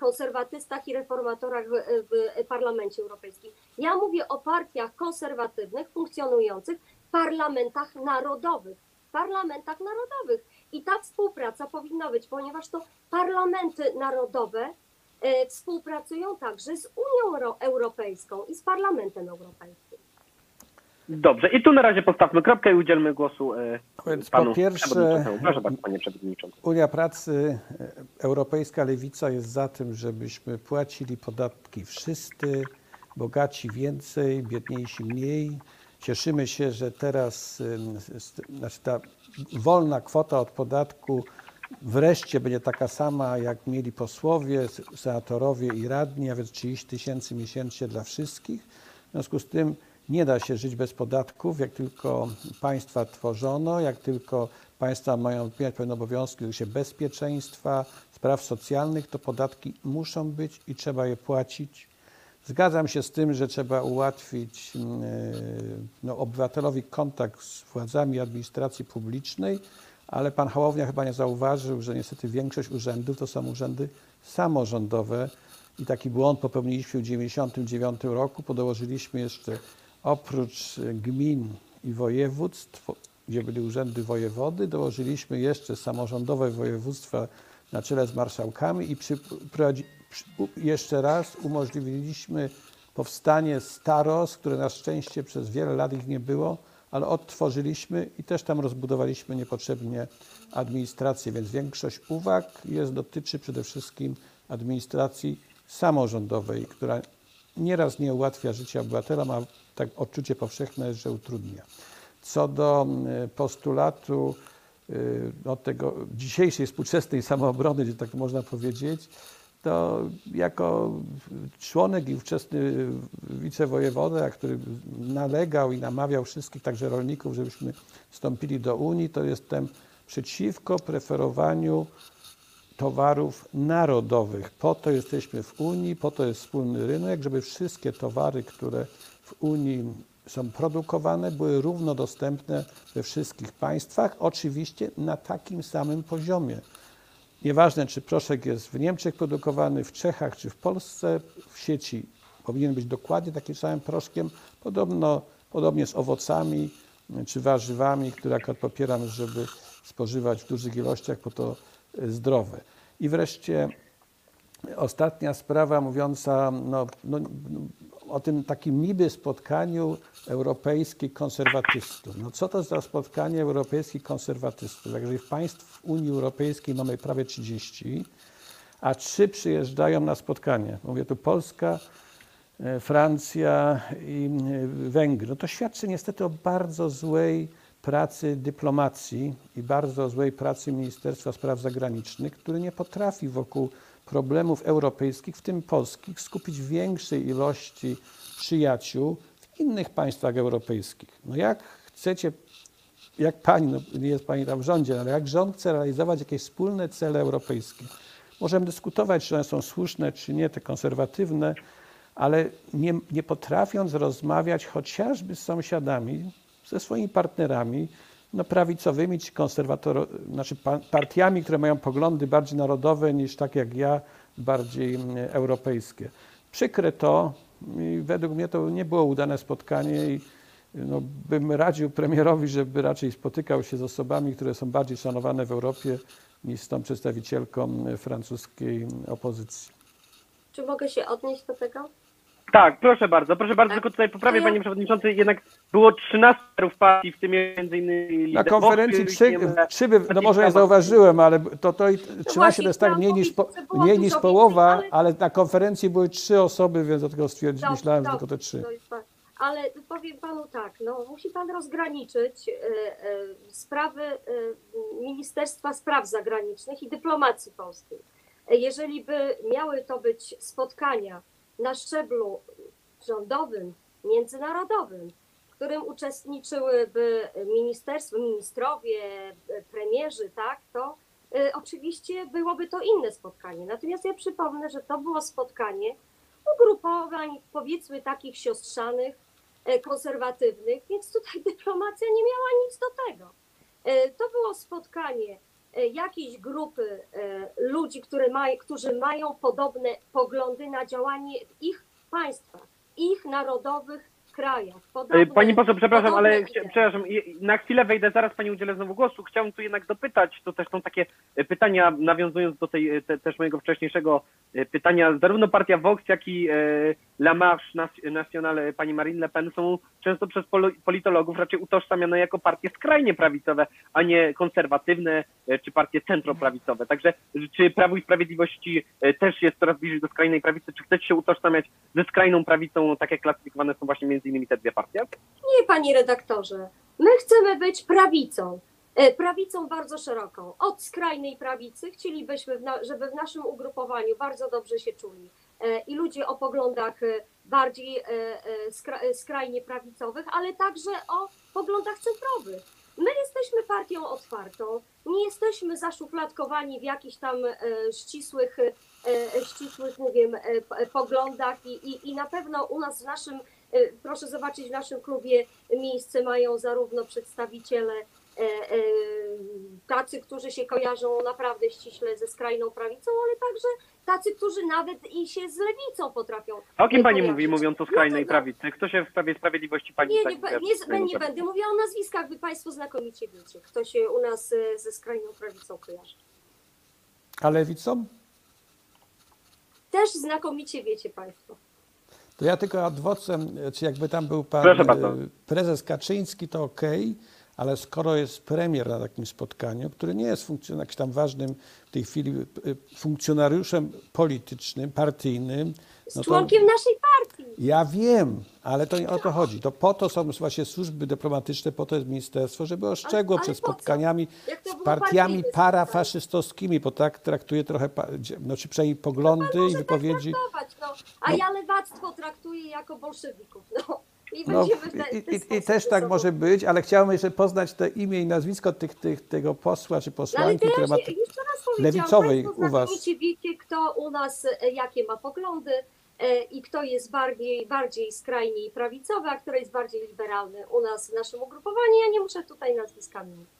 konserwatystach i reformatorach w, Parlamencie Europejskim. Ja mówię o partiach konserwatywnych funkcjonujących w parlamentach narodowych. Parlamentach narodowych. I ta współpraca powinna być, ponieważ to parlamenty narodowe e, współpracują także z Unią Euro- Europejską i z Parlamentem Europejskim. Dobrze, i tu na razie postawmy kropkę i udzielmy głosu e, Więc panu po pierwsze-. Proszę bardzo, panie przewodniczący. Unia Pracy, e, Europejska Lewica jest za tym, żebyśmy płacili podatki wszyscy, bogaci więcej, biedniejsi mniej Cieszymy się, że teraz znaczy ta wolna kwota od podatku wreszcie będzie taka sama, jak mieli posłowie, senatorowie i radni, a więc 30 tysięcy miesięcznie dla wszystkich. W związku z tym nie da się żyć bez podatków, jak tylko państwa tworzono, jak tylko państwa mają wypełniać pewne obowiązki zakresie bezpieczeństwa, spraw socjalnych, to podatki muszą być i trzeba je płacić. Zgadzam się z tym, że trzeba ułatwić mm, no, obywatelowi kontakt z władzami administracji publicznej, ale pan Hołownia chyba nie zauważył, że niestety większość urzędów to są urzędy samorządowe i taki błąd popełniliśmy w 1999 roku, podołożyliśmy jeszcze oprócz gmin i województw, gdzie byli urzędy wojewody, dołożyliśmy jeszcze samorządowe województwa na czele z marszałkami i przy, jeszcze raz umożliwiliśmy powstanie staros, które na szczęście przez wiele lat ich nie było, ale odtworzyliśmy i też tam rozbudowaliśmy niepotrzebnie administrację, więc większość uwag jest, dotyczy przede wszystkim administracji samorządowej, która nieraz nie ułatwia życia obywatelom, a tak odczucie powszechne że utrudnia. Co do mm, postulatu no, tego dzisiejszej współczesnej samoobrony, gdzie tak można powiedzieć, to jako członek i ówczesny wicewojewoda, który nalegał i namawiał wszystkich, także rolników, żebyśmy wstąpili do Unii, to jestem przeciwko preferowaniu towarów narodowych. Po to jesteśmy w Unii, po to jest wspólny rynek, żeby wszystkie towary, które w Unii są produkowane, były równo dostępne we wszystkich państwach, oczywiście na takim samym poziomie. Nieważne, czy proszek jest w Niemczech produkowany, w Czechach czy w Polsce, w sieci powinien być dokładnie takim samym proszkiem. Podobno, podobnie z owocami czy warzywami, które akurat popieram, żeby spożywać w dużych ilościach, bo to zdrowe. I wreszcie ostatnia sprawa mówiąca no, no, o tym takim niby spotkaniu europejskich konserwatystów. No co to za spotkanie europejskich konserwatystów? Jeżeli w państw Unii Europejskiej mamy prawie 30, a trzy przyjeżdżają na spotkanie. Mówię tu Polska, e, Francja i e, Węgry. No to świadczy niestety o bardzo złej pracy dyplomacji i bardzo złej pracy Ministerstwa Spraw Zagranicznych, który nie potrafi wokół problemów europejskich, w tym polskich, skupić większej ilości przyjaciół w innych państwach europejskich. No jak chcecie, jak pani, no nie jest pani tam w rządzie, ale jak rząd chce realizować jakieś wspólne cele europejskie, możemy dyskutować, czy one są słuszne, czy nie, te konserwatywne, ale nie, nie potrafiąc rozmawiać chociażby z sąsiadami, ze swoimi partnerami, no, prawicowymi czy konserwatorami, znaczy partiami, które mają poglądy bardziej narodowe niż tak jak ja, bardziej mm, europejskie. Przykre to i według mnie to nie było udane spotkanie i no, bym radził premierowi, żeby raczej spotykał się z osobami, które są bardziej szanowane w Europie niż z tą przedstawicielką francuskiej opozycji. Czy mogę się odnieść do tego? Tak, proszę bardzo, proszę bardzo, Tak. tylko tutaj poprawię ja- Panie Przewodniczący, jednak było 13 partii, w tym między innymi Na konferencji trzy, trzy by, no może nie zauważyłem, ale to, to i 13 to jest tak mniej niż, po, mniej niż połowa, ale na konferencji były trzy osoby, więc dlatego stwierdziłem, Dobrze, myślałem, że dobrze, tylko te trzy. pa- Ale powiem panu tak, no, musi pan rozgraniczyć e, e, sprawy e, Ministerstwa Spraw Zagranicznych i dyplomacji polskiej. E, Jeżeli by miały to być spotkania na szczeblu rządowym, międzynarodowym, w którym uczestniczyłyby ministerstwo, ministrowie, premierzy, tak, to e, oczywiście byłoby to inne spotkanie. Natomiast ja przypomnę, że to było spotkanie ugrupowań, powiedzmy takich siostrzanych, e, konserwatywnych, więc tutaj dyplomacja nie miała nic do tego. E, To było spotkanie jakiejś grupy e, ludzi, które maj, którzy mają podobne poglądy na działanie w ich państwach, ich narodowych krajach. Podobne, Y, Pani poseł, przepraszam, podobne ale chcia- przepraszam, na chwilę wejdę, zaraz Pani udzielę znowu głosu. Chciałem tu jednak dopytać, to też są takie y, pytania, nawiązując do tej y, te, też mojego wcześniejszego pytania, zarówno partia Vox, jak i y, La Marche Nationale pani Marine Le Pen są często przez politologów raczej utożsamiane jako partie skrajnie prawicowe, a nie konserwatywne czy partie centroprawicowe. Także czy Prawo i Sprawiedliwości też jest coraz bliżej do skrajnej prawicy, czy chcecie się utożsamiać ze skrajną prawicą, tak jak klasyfikowane są właśnie między innymi te dwie partie? Nie, panie redaktorze. My chcemy być prawicą. E, Prawicą bardzo szeroką. Od skrajnej prawicy chcielibyśmy, żeby w naszym ugrupowaniu bardzo dobrze się czuli e, i ludzie o poglądach e, bardziej skra- skrajnie prawicowych, ale także o poglądach centrowych. My jesteśmy partią otwartą, nie jesteśmy zaszufladkowani w jakichś tam ścisłych, ścisłych nie wiem, poglądach i, i, i na pewno u nas w naszym, proszę zobaczyć, w naszym klubie miejsce mają zarówno przedstawiciele e, e, tacy, którzy się kojarzą naprawdę ściśle ze skrajną prawicą, ale także tacy, którzy nawet i się z lewicą potrafią. A o kim nie pani kojarzyć. mówi, mówiąc o skrajnej No to- prawicy? Kto się w sprawie sprawiedliwości pani Nie, nie, nie, nie prawicą? będę mówiła o nazwiskach, wy Państwo znakomicie wiecie, kto się u nas e, ze skrajną prawicą kojarzy. A lewicą? Też znakomicie wiecie Państwo. To ja tylko adwocem, czy jakby tam był pan e, prezes Kaczyński, to okej, ale skoro jest premier na takim spotkaniu, który nie jest jakimś tam ważnym w tej chwili e, funkcjonariuszem politycznym, partyjnym, Z no to członkiem naszej partii. Ja wiem, ale to nie o to chodzi. To po to są właśnie służby dyplomatyczne, po to jest ministerstwo, żeby oszczegło ale przed spotkaniami z partiami parafaszystowskimi, bo tak traktuje trochę, no czy przynajmniej poglądy i Może wypowiedzi. Tak traktować, no. A ja lewactwo traktuję jako bolszewików. No. I No, w ten, i, i, też tak może być, ale chciałbym jeszcze poznać te imię i nazwisko tych, tych, tego posła czy No, ale posłanki, to które ja ma. powiedziałam, lewicowej u was. wiecie, kto u nas, e, jakie ma poglądy i kto jest bardziej, bardziej skrajnie i prawicowy, a kto jest bardziej liberalny u nas w naszym ugrupowaniu. Ja nie muszę tutaj nazwiskami mówić.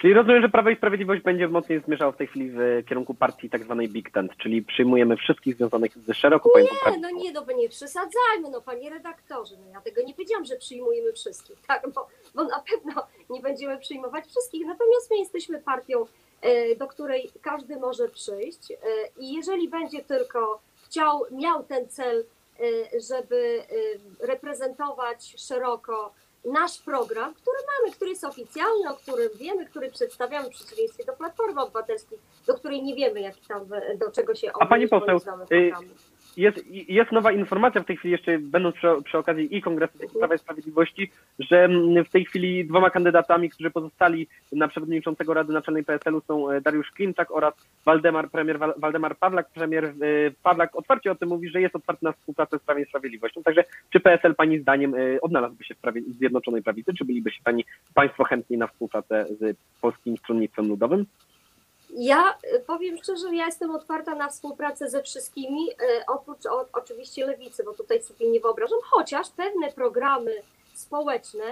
Czyli rozumiem, że Prawo i Sprawiedliwość będzie mocniej zmierzał w tej chwili w kierunku partii tak zwanej Big Tent, czyli przyjmujemy wszystkich związanych z szeroko pojętą Nie, no nie, no bo nie przesadzajmy, no panie redaktorze, no ja tego nie powiedziałam, że przyjmujemy wszystkich, tak, bo, bo na pewno nie będziemy przyjmować wszystkich, natomiast my jesteśmy partią, e, do której każdy może przyjść e, i jeżeli będzie tylko chciał, miał ten cel, e, żeby e, reprezentować szeroko nasz program, który mamy, który jest oficjalny, o którym wiemy, który przedstawiamy w przeciwieństwie do Platformy Obywatelskiej, do której nie wiemy, jak tam, do czego się A pani odnieść, bo nie poseł, y. Jest, jest nowa informacja w tej chwili, jeszcze będąc przy, przy okazji i Kongresu Prawa i Sprawiedliwości, że mm, w tej chwili dwoma kandydatami, którzy pozostali na przewodniczącego Rady Naczelnej PSL-u są e, Dariusz Klimczak oraz Waldemar, premier Wal- Waldemar Pawlak. Premier e, Pawlak otwarcie o tym mówi, że jest otwarty na współpracę z Prawem i Sprawiedliwością. Także czy PSL Pani zdaniem e, odnalazłby się w prawie Zjednoczonej Prawicy, czy byliby się Pani Państwo chętni na współpracę z Polskim Stronnictwem Ludowym? Ja y, powiem szczerze, ja jestem otwarta na współpracę ze wszystkimi, y, oprócz o, oczywiście lewicy, bo tutaj sobie nie wyobrażam, chociaż pewne programy społeczne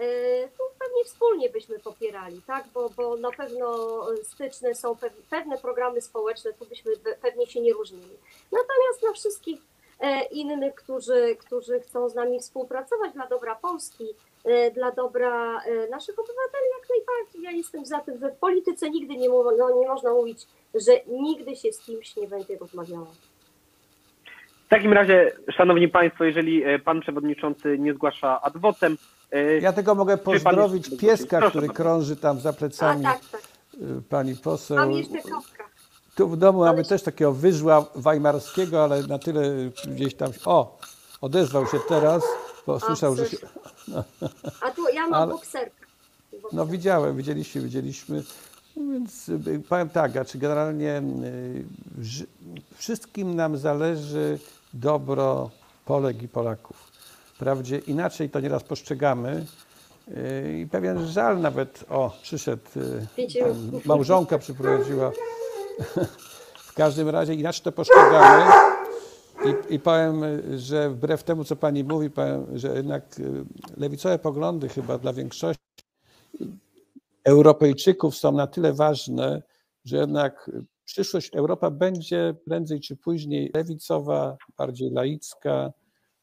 y, tu pewnie wspólnie byśmy popierali, tak? Bo, bo na pewno styczne są pew- pewne programy społeczne, tu byśmy pe- pewnie się nie różnili. Natomiast na wszystkich e, innych, którzy, którzy chcą z nami współpracować dla dobra Polski, e, dla dobra e, naszych obywateli, jak najbardziej. Ja jestem za tym, że w polityce nigdy nie, mo- no, nie można mówić, że nigdy się z kimś nie będzie rozmawiało. W takim razie, Szanowni Państwo, jeżeli e, Pan Przewodniczący nie zgłasza ad vocem, e, Ja tylko mogę pozdrowić jest- pieska, Proszę który bardzo. krąży tam za A plecami tak, tak. y, pani poseł. Mam jeszcze kawka. Tu w domu Ale mamy też takiego wyżła weimarskiego, ale na tyle gdzieś tam. O, odezwał się teraz, bo słyszał, że się. A tu ja mam Ale- bokserkę. No widziałem, widzieliśmy, widzieliśmy. No Więc y, powiem tak, a czy generalnie y, wszystkim nam zależy dobro Polek i Polaków. Wprawdzie inaczej to nieraz postrzegamy y, i pewien żal nawet, o, przyszedł, małżonka przyprowadziła. W każdym razie inaczej to postrzegamy. I, I powiem, że wbrew temu, co pani mówi, powiem, że jednak y, lewicowe poglądy chyba dla większości Europejczyków są na tyle ważne, że jednak przyszłość Europa będzie prędzej czy później lewicowa, bardziej laicka,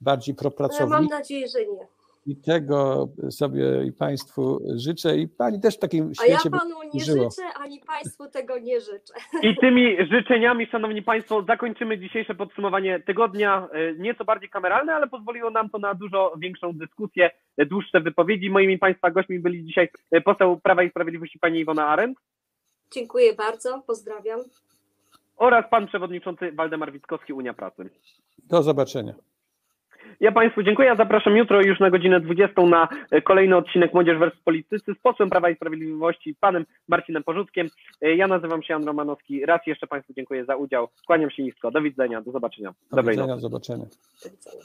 bardziej No, ja mam propracownicza. nadzieję, że nie. I tego sobie i Państwu życzę. I Pani też w takim A ja świecie by panu nie żyło. życzę, ani państwu tego nie życzę. I tymi życzeniami, szanowni państwo, zakończymy dzisiejsze podsumowanie tygodnia. E, Nieco bardziej kameralne, ale pozwoliło nam to na dużo większą dyskusję, e, dłuższe wypowiedzi. Moimi państwa gośćmi byli dzisiaj e, poseł Prawa i Sprawiedliwości pani Iwona Arendt Dziękuję bardzo, pozdrawiam. oraz pan przewodniczący Waldemar Witkowski, Unia Pracy. Do zobaczenia. Ja Państwu dziękuję. Ja zapraszam jutro już na godzinę 20 na e, kolejny odcinek Młodzież vs. Politycy z posłem Prawa i Sprawiedliwości, panem Marcinem Porzuckiem. E, Ja nazywam się Jan Romanowski. Raz jeszcze Państwu dziękuję za udział. Kłaniam się nisko. Do widzenia. Do zobaczenia. Do Dobrej widzenia, nocy. do zobaczenia.